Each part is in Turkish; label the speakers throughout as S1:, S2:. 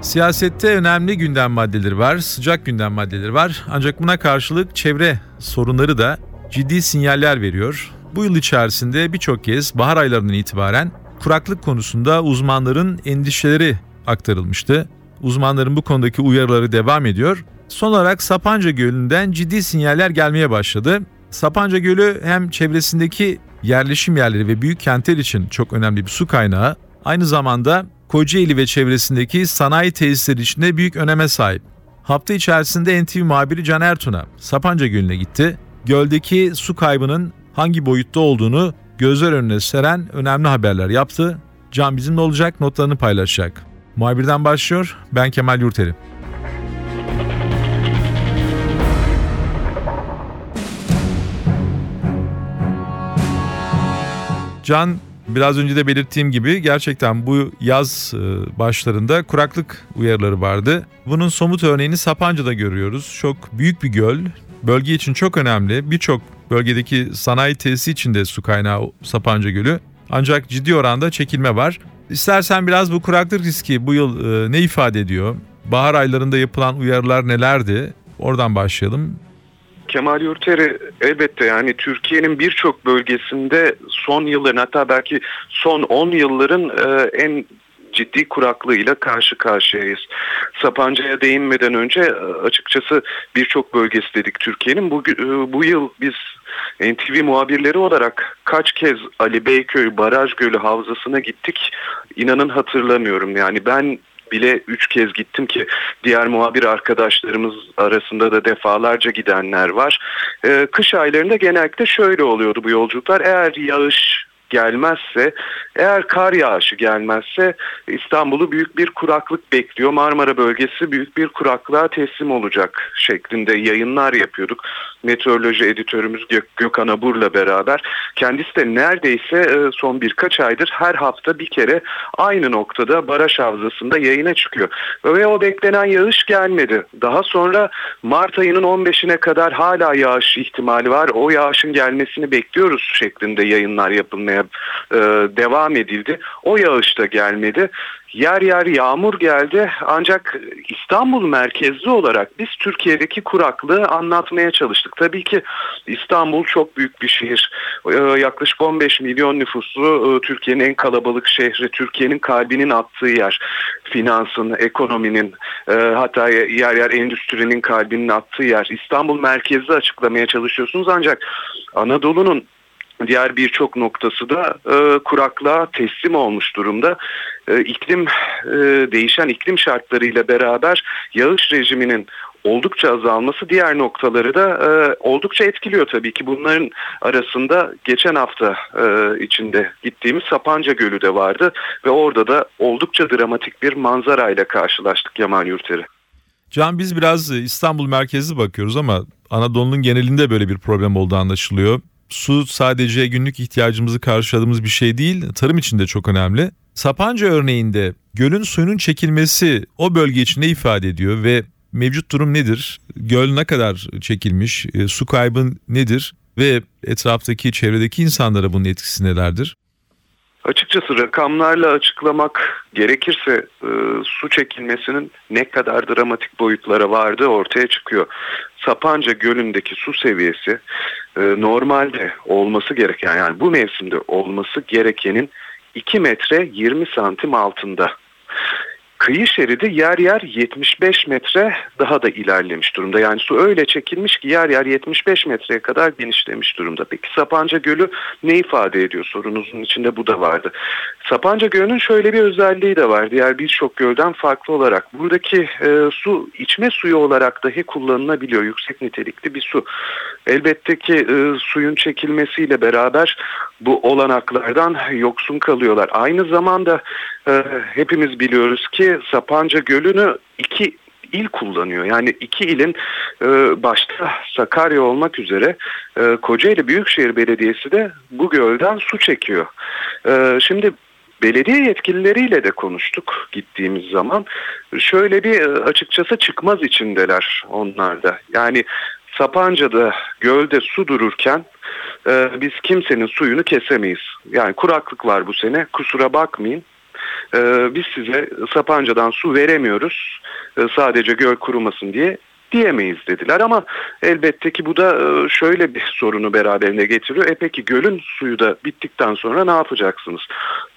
S1: Siyasette önemli gündem maddeleri var, sıcak gündem maddeleri var. Ancak buna karşılık çevre sorunları da ciddi sinyaller veriyor. Bu yıl içerisinde birçok kez bahar aylarından itibaren kuraklık konusunda uzmanların endişeleri aktarılmıştı. Uzmanların bu konudaki uyarıları devam ediyor. Son olarak Sapanca Gölü'nden ciddi sinyaller gelmeye başladı. Sapanca Gölü hem çevresindeki yerleşim yerleri ve büyük kentler için çok önemli bir su kaynağı. Aynı zamanda Kocaeli ve çevresindeki sanayi tesisleri içinde büyük öneme sahip. Hafta içerisinde NTV muhabiri Can Ertun'a Sapanca Gölü'ne gitti. Göldeki su kaybının hangi boyutta olduğunu gözler önüne seren önemli haberler yaptı. Can bizimle olacak, notlarını paylaşacak. Muhabirden başlıyor, ben Kemal Yurteri. Can biraz önce de belirttiğim gibi gerçekten bu yaz e, başlarında kuraklık uyarıları vardı. Bunun somut örneğini Sapanca'da görüyoruz. Çok büyük bir göl. Bölge için çok önemli. Birçok bölgedeki sanayi tesisi içinde su kaynağı Sapanca Gölü. Ancak ciddi oranda çekilme var. İstersen biraz bu kuraklık riski bu yıl e, ne ifade ediyor? Bahar aylarında yapılan uyarılar nelerdi? Oradan başlayalım.
S2: Kemal Yurteri elbette yani Türkiye'nin birçok bölgesinde son yılların hatta belki son 10 yılların e, en ciddi kuraklığıyla karşı karşıyayız. Sapanca'ya değinmeden önce e, açıkçası birçok bölgesi dedik Türkiye'nin. Bu, e, bu yıl biz NTV muhabirleri olarak kaç kez Ali Beyköy Baraj Gölü Havzası'na gittik inanın hatırlamıyorum. Yani ben bile üç kez gittim ki diğer muhabir arkadaşlarımız arasında da defalarca gidenler var. Ee, kış aylarında genellikle şöyle oluyordu bu yolculuklar. Eğer yağış gelmezse, eğer kar yağışı gelmezse İstanbul'u büyük bir kuraklık bekliyor. Marmara bölgesi büyük bir kuraklığa teslim olacak şeklinde yayınlar yapıyorduk. Meteoroloji editörümüz Gök, Gökhan Abur'la beraber. Kendisi de neredeyse e, son birkaç aydır her hafta bir kere aynı noktada Baraj Havzası'nda yayına çıkıyor. Ve o beklenen yağış gelmedi. Daha sonra Mart ayının 15'ine kadar hala yağış ihtimali var. O yağışın gelmesini bekliyoruz şeklinde yayınlar yapılmaya e, devam edildi. O yağış da gelmedi. Yer yer yağmur geldi ancak İstanbul merkezli olarak biz Türkiye'deki kuraklığı anlatmaya çalıştık. Tabii ki İstanbul çok büyük bir şehir. Ee, yaklaşık 15 milyon nüfuslu e, Türkiye'nin en kalabalık şehri, Türkiye'nin kalbinin attığı yer. Finansın, ekonominin e, hatta yer yer endüstrinin kalbinin attığı yer. İstanbul merkezli açıklamaya çalışıyorsunuz ancak Anadolu'nun diğer birçok noktası da e, kuraklığa teslim olmuş durumda. E, iklim e, değişen iklim şartlarıyla beraber yağış rejiminin oldukça azalması diğer noktaları da e, oldukça etkiliyor tabii ki. Bunların arasında geçen hafta e, içinde gittiğimiz Sapanca Gölü de vardı ve orada da oldukça dramatik bir manzarayla karşılaştık Yaman Yurteri.
S1: Can biz biraz İstanbul merkezli bakıyoruz ama Anadolu'nun genelinde böyle bir problem olduğu anlaşılıyor su sadece günlük ihtiyacımızı karşıladığımız bir şey değil, tarım için de çok önemli. Sapanca örneğinde gölün suyunun çekilmesi o bölge için ne ifade ediyor ve mevcut durum nedir? Göl ne kadar çekilmiş? E, su kaybı nedir? Ve etraftaki, çevredeki insanlara bunun etkisi nelerdir?
S2: Açıkçası rakamlarla açıklamak gerekirse e, su çekilmesinin ne kadar dramatik boyutlara vardığı ortaya çıkıyor. Sapanca Gölü'ndeki su seviyesi e, normalde olması gereken yani bu mevsimde olması gerekenin 2 metre 20 santim altında. Kıyı şeridi yer yer 75 metre daha da ilerlemiş durumda. Yani su öyle çekilmiş ki yer yer 75 metreye kadar genişlemiş durumda. Peki Sapanca Gölü ne ifade ediyor sorunuzun içinde bu da vardı. Sapanca Gölü'nün şöyle bir özelliği de var. Diğer birçok gölden farklı olarak. Buradaki e, su içme suyu olarak dahi kullanılabiliyor. Yüksek nitelikli bir su. Elbette ki e, suyun çekilmesiyle beraber bu olanaklardan yoksun kalıyorlar. Aynı zamanda e, hepimiz biliyoruz ki Sapanca Gölü'nü iki il kullanıyor. Yani iki ilin e, başta Sakarya olmak üzere e, Kocaeli Büyükşehir Belediyesi de bu gölden su çekiyor. E, şimdi belediye yetkilileriyle de konuştuk gittiğimiz zaman. Şöyle bir e, açıkçası çıkmaz içindeler onlar da. Yani Sapanca'da gölde su dururken e, biz kimsenin suyunu kesemeyiz. Yani kuraklık var bu sene kusura bakmayın. E, biz size Sapanca'dan su veremiyoruz e, sadece göl kurumasın diye diyemeyiz dediler ama elbette ki bu da e, şöyle bir sorunu beraberinde getiriyor. E peki gölün suyu da bittikten sonra ne yapacaksınız?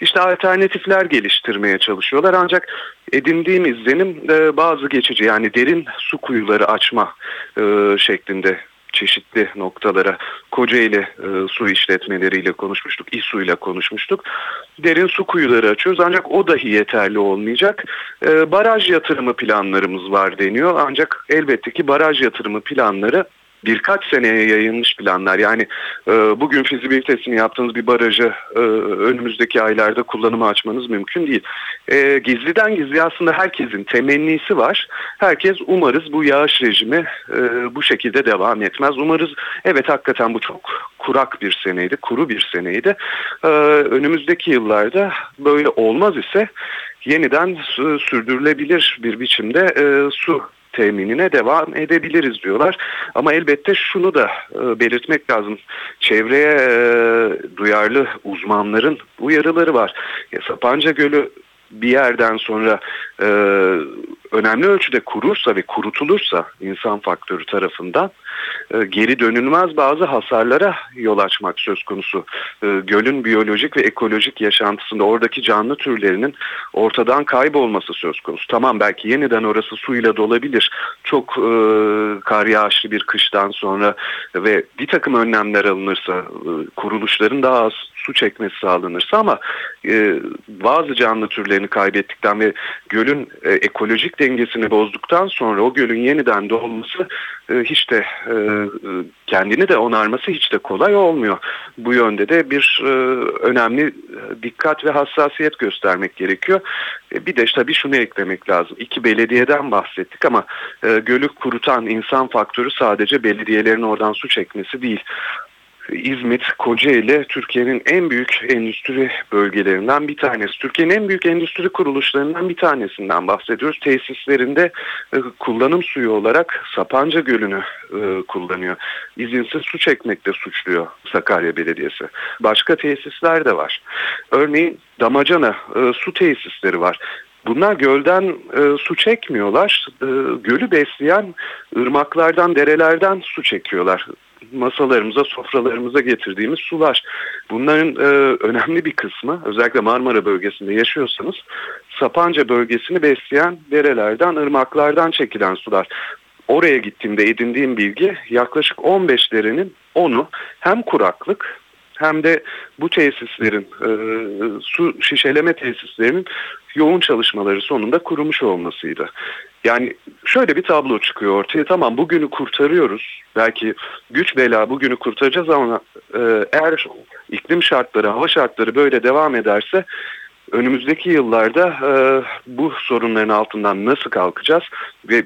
S2: İşte alternatifler geliştirmeye çalışıyorlar ancak edindiğim izlenim e, bazı geçici yani derin su kuyuları açma e, şeklinde çeşitli noktalara Kocaeli e, su işletmeleriyle konuşmuştuk, İSU ile konuşmuştuk. Derin su kuyuları açıyoruz ancak o dahi yeterli olmayacak. E, baraj yatırımı planlarımız var deniyor ancak elbette ki baraj yatırımı planları birkaç seneye yayılmış planlar. Yani e, bugün fizibilitesini yaptığınız bir barajı e, önümüzdeki aylarda kullanıma açmanız mümkün değil. E, gizliden gizli aslında herkesin temennisi var. Herkes umarız bu yağış rejimi e, bu şekilde devam etmez. Umarız evet hakikaten bu çok kurak bir seneydi, kuru bir seneydi. E, önümüzdeki yıllarda böyle olmaz ise yeniden sürdürülebilir bir biçimde e, su teminine devam edebiliriz diyorlar. Ama elbette şunu da e, belirtmek lazım. Çevreye e, duyarlı uzmanların uyarıları var. Ya, Sapanca Gölü bir yerden sonra e, önemli ölçüde kurursa ve kurutulursa insan faktörü tarafından geri dönülmez bazı hasarlara yol açmak söz konusu. E, gölün biyolojik ve ekolojik yaşantısında oradaki canlı türlerinin ortadan kaybolması söz konusu. Tamam belki yeniden orası suyla dolabilir. Çok e, kar yağışlı bir kıştan sonra ve bir takım önlemler alınırsa e, kuruluşların daha az su çekmesi sağlanırsa ama e, bazı canlı türlerini kaybettikten ve gölün e, ekolojik dengesini bozduktan sonra o gölün yeniden dolması e, hiç de e, kendini de onarması hiç de kolay olmuyor. Bu yönde de bir e, önemli dikkat ve hassasiyet göstermek gerekiyor. Bir de tabii şunu eklemek lazım. İki belediyeden bahsettik ama gölü kurutan insan faktörü sadece belediyelerin oradan su çekmesi değil. İzmit, Kocaeli Türkiye'nin en büyük endüstri bölgelerinden bir tanesi. Türkiye'nin en büyük endüstri kuruluşlarından bir tanesinden bahsediyoruz. Tesislerinde e, kullanım suyu olarak Sapanca Gölü'nü e, kullanıyor. İzinsiz su çekmekte suçluyor Sakarya Belediyesi. Başka tesisler de var. Örneğin Damacana e, su tesisleri var. Bunlar gölden e, su çekmiyorlar. E, gölü besleyen ırmaklardan, derelerden su çekiyorlar masalarımıza, sofralarımıza getirdiğimiz sular. Bunların e, önemli bir kısmı özellikle Marmara bölgesinde yaşıyorsanız Sapanca bölgesini besleyen derelerden, ırmaklardan çekilen sular. Oraya gittiğimde edindiğim bilgi yaklaşık 15 derenin 10'u hem kuraklık hem de bu tesislerin, e, su şişeleme tesislerinin yoğun çalışmaları sonunda kurumuş olmasıydı. Yani şöyle bir tablo çıkıyor ortaya. Tamam bugünü kurtarıyoruz. Belki güç bela bugünü kurtaracağız ama e, eğer iklim şartları, hava şartları böyle devam ederse önümüzdeki yıllarda e, bu sorunların altından nasıl kalkacağız ve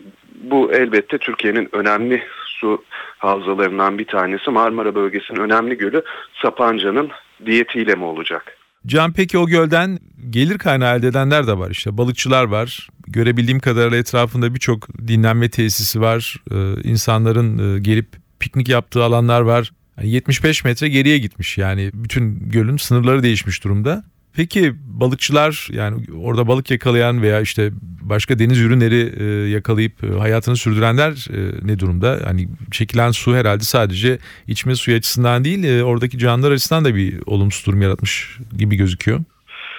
S2: bu elbette Türkiye'nin önemli su havzalarından bir tanesi Marmara bölgesinin önemli gölü Sapanca'nın diyetiyle mi olacak?
S1: Can peki o gölden gelir kaynağı elde edenler de var işte balıkçılar var. Görebildiğim kadarıyla etrafında birçok dinlenme tesisi var. Ee, insanların e, gelip piknik yaptığı alanlar var. Yani 75 metre geriye gitmiş yani bütün gölün sınırları değişmiş durumda. Peki balıkçılar yani orada balık yakalayan veya işte başka deniz ürünleri e, yakalayıp e, hayatını sürdürenler e, ne durumda? Hani çekilen su herhalde sadece içme suyu açısından değil e, oradaki canlılar açısından da bir olumsuz durum yaratmış gibi gözüküyor.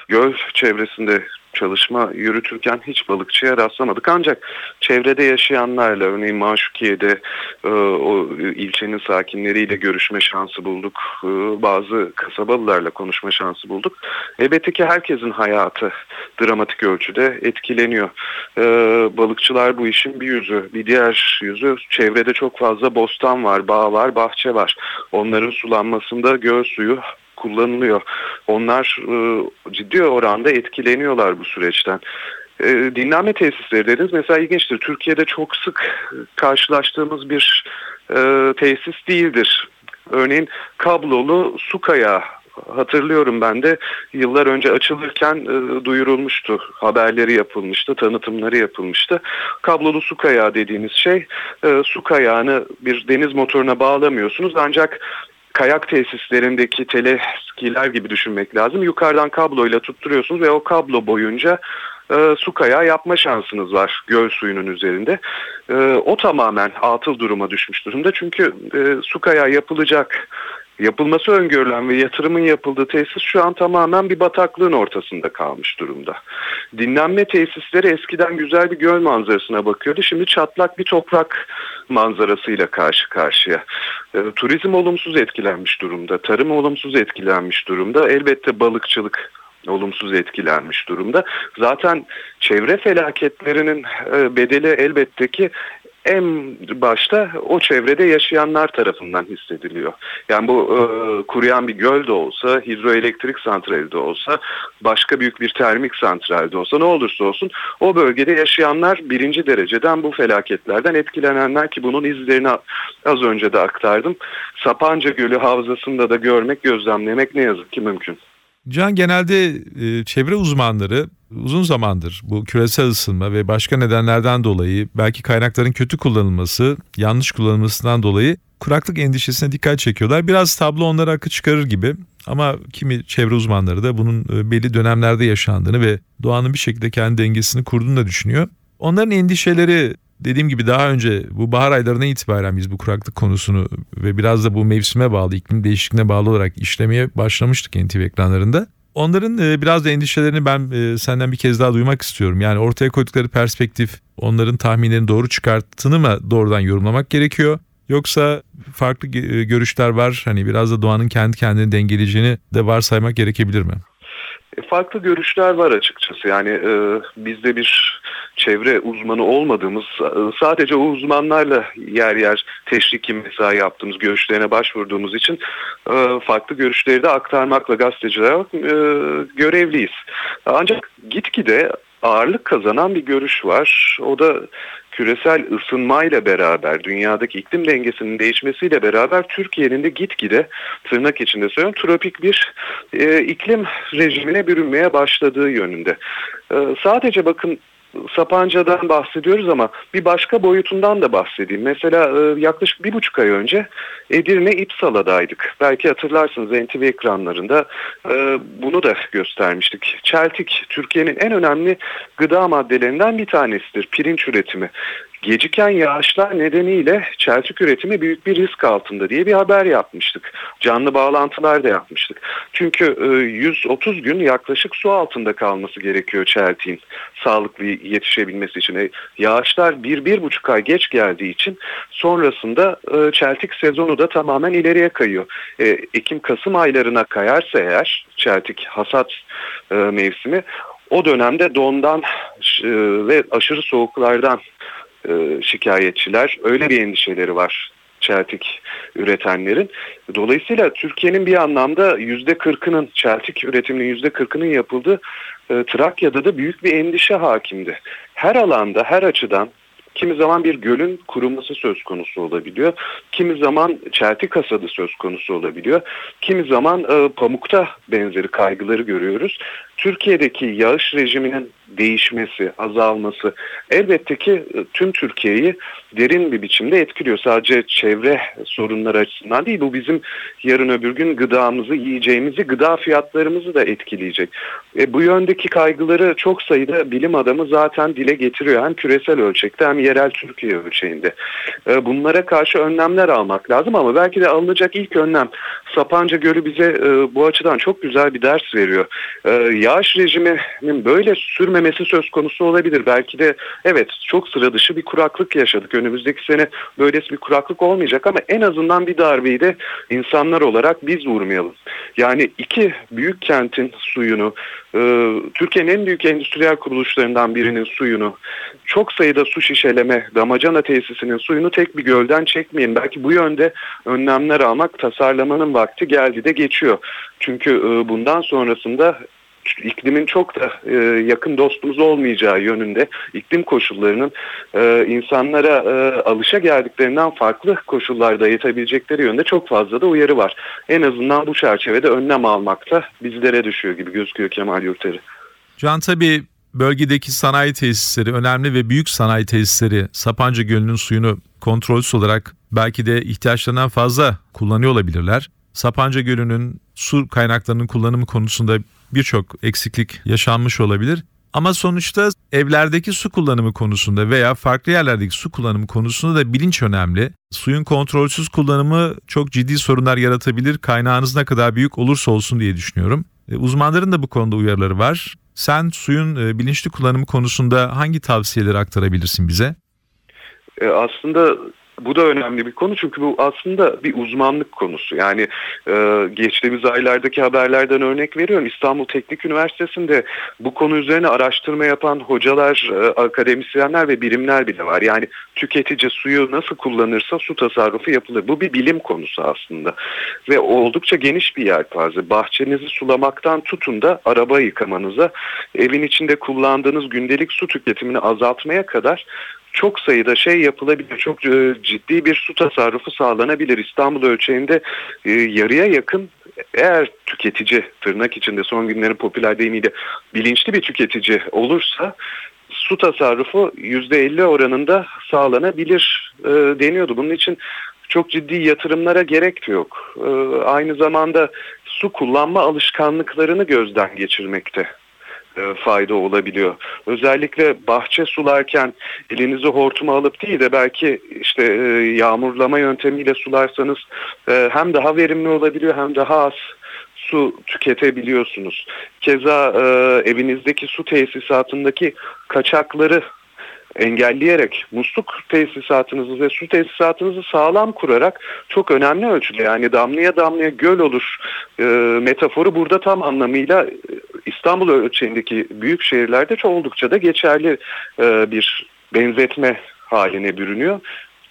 S2: Göl çevresinde çalışma yürütürken hiç balıkçıya rastlamadık. Ancak çevrede yaşayanlarla örneğin Maşukiye'de e, o ilçenin sakinleriyle görüşme şansı bulduk. E, bazı kasabalılarla konuşma şansı bulduk. Elbette ki herkesin hayatı dramatik ölçüde etkileniyor. E, balıkçılar bu işin bir yüzü. Bir diğer yüzü çevrede çok fazla bostan var, bağ var, bahçe var. Onların sulanmasında göl suyu kullanılıyor. Onlar e, ciddi oranda etkileniyorlar bu süreçten. E, dinlenme tesisleri dediniz. Mesela ilginçtir. Türkiye'de çok sık karşılaştığımız bir e, tesis değildir. Örneğin kablolu su kayağı hatırlıyorum ben de yıllar önce açılırken e, duyurulmuştu. Haberleri yapılmıştı, tanıtımları yapılmıştı. Kablolu su kayağı dediğiniz şey e, su kayağını bir deniz motoruna bağlamıyorsunuz ancak kayak tesislerindeki teleskiler gibi düşünmek lazım. Yukarıdan kabloyla tutturuyorsunuz ve o kablo boyunca e, su kayağı yapma şansınız var göl suyunun üzerinde. E, o tamamen atıl duruma düşmüş durumda. Çünkü e, su kayağı yapılacak yapılması öngörülen ve yatırımın yapıldığı tesis şu an tamamen bir bataklığın ortasında kalmış durumda. Dinlenme tesisleri eskiden güzel bir göl manzarasına bakıyordu. Şimdi çatlak bir toprak manzarasıyla karşı karşıya. E, turizm olumsuz etkilenmiş durumda. Tarım olumsuz etkilenmiş durumda. Elbette balıkçılık olumsuz etkilenmiş durumda. Zaten çevre felaketlerinin e, bedeli elbette ki en başta o çevrede yaşayanlar tarafından hissediliyor. Yani bu e, kuruyan bir göl de olsa, hidroelektrik santrali de olsa, başka büyük bir termik santral de olsa ne olursa olsun o bölgede yaşayanlar birinci dereceden bu felaketlerden etkilenenler ki bunun izlerini az önce de aktardım. Sapanca Gölü havzasında da görmek, gözlemlemek ne yazık ki mümkün.
S1: Can genelde e, çevre uzmanları uzun zamandır bu küresel ısınma ve başka nedenlerden dolayı belki kaynakların kötü kullanılması, yanlış kullanılmasından dolayı kuraklık endişesine dikkat çekiyorlar. Biraz tablo onları akı çıkarır gibi ama kimi çevre uzmanları da bunun e, belli dönemlerde yaşandığını ve doğanın bir şekilde kendi dengesini kurduğunu da düşünüyor. Onların endişeleri dediğim gibi daha önce bu bahar aylarına itibaren biz bu kuraklık konusunu ve biraz da bu mevsime bağlı, iklim değişikliğine bağlı olarak işlemeye başlamıştık NTV ekranlarında. Onların e, biraz da endişelerini ben e, senden bir kez daha duymak istiyorum. Yani ortaya koydukları perspektif onların tahminlerini doğru çıkarttığını mı doğrudan yorumlamak gerekiyor? Yoksa farklı e, görüşler var. Hani biraz da doğanın kendi kendini dengeleyeceğini de varsaymak gerekebilir mi?
S2: Farklı görüşler var açıkçası. Yani e, bizde bir çevre uzmanı olmadığımız sadece o uzmanlarla yer yer teşriki mesai yaptığımız görüşlerine başvurduğumuz için farklı görüşleri de aktarmakla gazeteciler görevliyiz. Ancak gitgide ağırlık kazanan bir görüş var. O da küresel ısınmayla beraber, dünyadaki iklim dengesinin değişmesiyle beraber Türkiye'nin de gitgide tırnak içinde söylüyorum tropik bir e, iklim rejimine bürünmeye başladığı yönünde. E, sadece bakın Sapanca'dan bahsediyoruz ama bir başka boyutundan da bahsedeyim. Mesela e, yaklaşık bir buçuk ay önce Edirne İpsala'daydık. Belki hatırlarsınız NTV ekranlarında e, bunu da göstermiştik. Çeltik Türkiye'nin en önemli gıda maddelerinden bir tanesidir. Pirinç üretimi geciken yağışlar nedeniyle çeltik üretimi büyük bir risk altında diye bir haber yapmıştık. Canlı bağlantılar da yapmıştık. Çünkü 130 e, gün yaklaşık su altında kalması gerekiyor çeltiğin sağlıklı yetişebilmesi için. E, yağışlar bir, bir buçuk ay geç geldiği için sonrasında e, çeltik sezonu da tamamen ileriye kayıyor. Ekim-Kasım aylarına kayarsa eğer çeltik hasat mevsimi o dönemde dondan ve aşırı soğuklardan e, şikayetçiler. Öyle bir endişeleri var çeltik üretenlerin. Dolayısıyla Türkiye'nin bir anlamda yüzde kırkının çeltik üretiminin yüzde kırkının yapıldığı e, Trakya'da da büyük bir endişe hakimdi. Her alanda, her açıdan Kimi zaman bir gölün kuruması söz konusu olabiliyor. Kimi zaman çeltik hasadı söz konusu olabiliyor. Kimi zaman e, pamukta benzeri kaygıları görüyoruz. Türkiye'deki yağış rejiminin değişmesi, azalması elbette ki e, tüm Türkiye'yi derin bir biçimde etkiliyor. Sadece çevre sorunları açısından değil bu bizim yarın öbür gün gıdamızı, yiyeceğimizi, gıda fiyatlarımızı da etkileyecek. E, bu yöndeki kaygıları çok sayıda bilim adamı zaten dile getiriyor. Hem küresel ölçekte hem yerel Türkiye ölçeğinde. E, bunlara karşı önlemler almak lazım ama belki de alınacak ilk önlem Sapanca Gölü bize e, bu açıdan çok güzel bir ders veriyor. E, yağış rejiminin böyle sürmemesi söz konusu olabilir. Belki de evet çok sıra dışı bir kuraklık yaşadık. Önümüzdeki sene böylesi bir kuraklık olmayacak ama en azından bir darbeyi de insanlar olarak biz vurmayalım. Yani iki büyük kentin suyunu, e, Türkiye'nin en büyük endüstriyel kuruluşlarından birinin suyunu, çok sayıda su şişeleme, damacana tesisinin suyunu tek bir gölden çekmeyin. Belki bu yönde önlemler almak tasarlamanın vakti geldi de geçiyor. Çünkü e, bundan sonrasında iklimin çok da e, yakın dostumuz olmayacağı yönünde iklim koşullarının e, insanlara e, alışa geldiklerinden farklı koşullarda yatabilecekleri yönde çok fazla da uyarı var. En azından bu çerçevede önlem almakta bizlere düşüyor gibi gözüküyor Kemal Yurteri.
S1: Can tabii bölgedeki sanayi tesisleri önemli ve büyük sanayi tesisleri Sapanca Gölü'nün suyunu kontrolsüz olarak belki de ihtiyaçlarından fazla kullanıyor olabilirler. Sapanca Gölü'nün su kaynaklarının kullanımı konusunda birçok eksiklik yaşanmış olabilir. Ama sonuçta evlerdeki su kullanımı konusunda veya farklı yerlerdeki su kullanımı konusunda da bilinç önemli. Suyun kontrolsüz kullanımı çok ciddi sorunlar yaratabilir. Kaynağınız ne kadar büyük olursa olsun diye düşünüyorum. E, Uzmanların da bu konuda uyarıları var. Sen suyun e, bilinçli kullanımı konusunda hangi tavsiyeleri aktarabilirsin bize?
S2: E, aslında bu da önemli bir konu çünkü bu aslında bir uzmanlık konusu. Yani e, geçtiğimiz aylardaki haberlerden örnek veriyorum. İstanbul Teknik Üniversitesi'nde bu konu üzerine araştırma yapan hocalar, e, akademisyenler ve birimler bile var. Yani tüketici suyu nasıl kullanırsa su tasarrufu yapılır. Bu bir bilim konusu aslında. Ve oldukça geniş bir yelpaze. Bahçenizi sulamaktan tutun da araba yıkamanıza, evin içinde kullandığınız gündelik su tüketimini azaltmaya kadar çok sayıda şey yapılabilir. Çok e, ciddi bir su tasarrufu sağlanabilir. İstanbul ölçeğinde e, yarıya yakın eğer tüketici tırnak içinde son günlerin popüler deyimiyle bilinçli bir tüketici olursa su tasarrufu %50 oranında sağlanabilir e, deniyordu. Bunun için çok ciddi yatırımlara gerek yok. E, aynı zamanda su kullanma alışkanlıklarını gözden geçirmekte e, fayda olabiliyor. Özellikle bahçe sularken elinizi hortuma alıp değil de belki işte e, yağmurlama yöntemiyle sularsanız e, hem daha verimli olabiliyor hem daha az su tüketebiliyorsunuz. Keza evinizdeki su tesisatındaki kaçakları engelleyerek musluk tesisatınızı ve su tesisatınızı sağlam kurarak çok önemli ölçüde yani damlaya damlaya göl olur e, metaforu burada tam anlamıyla İstanbul ölçeğindeki büyük şehirlerde çok oldukça da geçerli e, bir benzetme haline bürünüyor.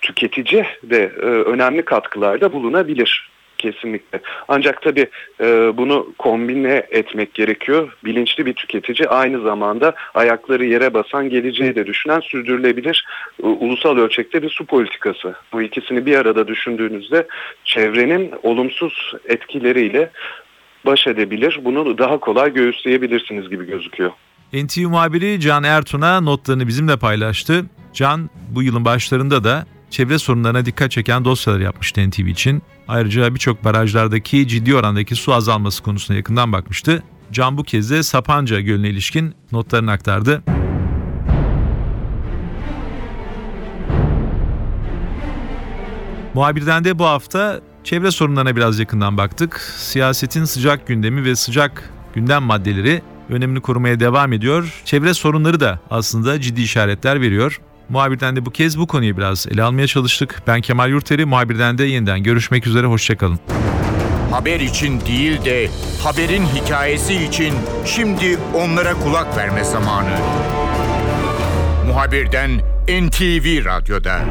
S2: Tüketici de e, önemli katkılarda bulunabilir kesinlikle. Ancak tabii e, bunu kombine etmek gerekiyor. Bilinçli bir tüketici aynı zamanda ayakları yere basan geleceği de düşünen sürdürülebilir e, ulusal ölçekte bir su politikası. Bu ikisini bir arada düşündüğünüzde çevrenin olumsuz etkileriyle baş edebilir. Bunu daha kolay göğüsleyebilirsiniz gibi gözüküyor.
S1: NTV muhabiri Can Ertun'a notlarını bizimle paylaştı. Can bu yılın başlarında da çevre sorunlarına dikkat çeken dosyalar yapmıştı NTV için. Ayrıca birçok barajlardaki ciddi orandaki su azalması konusuna yakından bakmıştı. Can bu kez de Sapanca Gölü'ne ilişkin notlarını aktardı. Muhabirden de bu hafta çevre sorunlarına biraz yakından baktık. Siyasetin sıcak gündemi ve sıcak gündem maddeleri önemini korumaya devam ediyor. Çevre sorunları da aslında ciddi işaretler veriyor. Muhabirden de bu kez bu konuyu biraz ele almaya çalıştık. Ben Kemal Yurteri, muhabirden de yeniden görüşmek üzere, hoşçakalın.
S3: Haber için değil de haberin hikayesi için şimdi onlara kulak verme zamanı. Muhabirden NTV Radyo'da.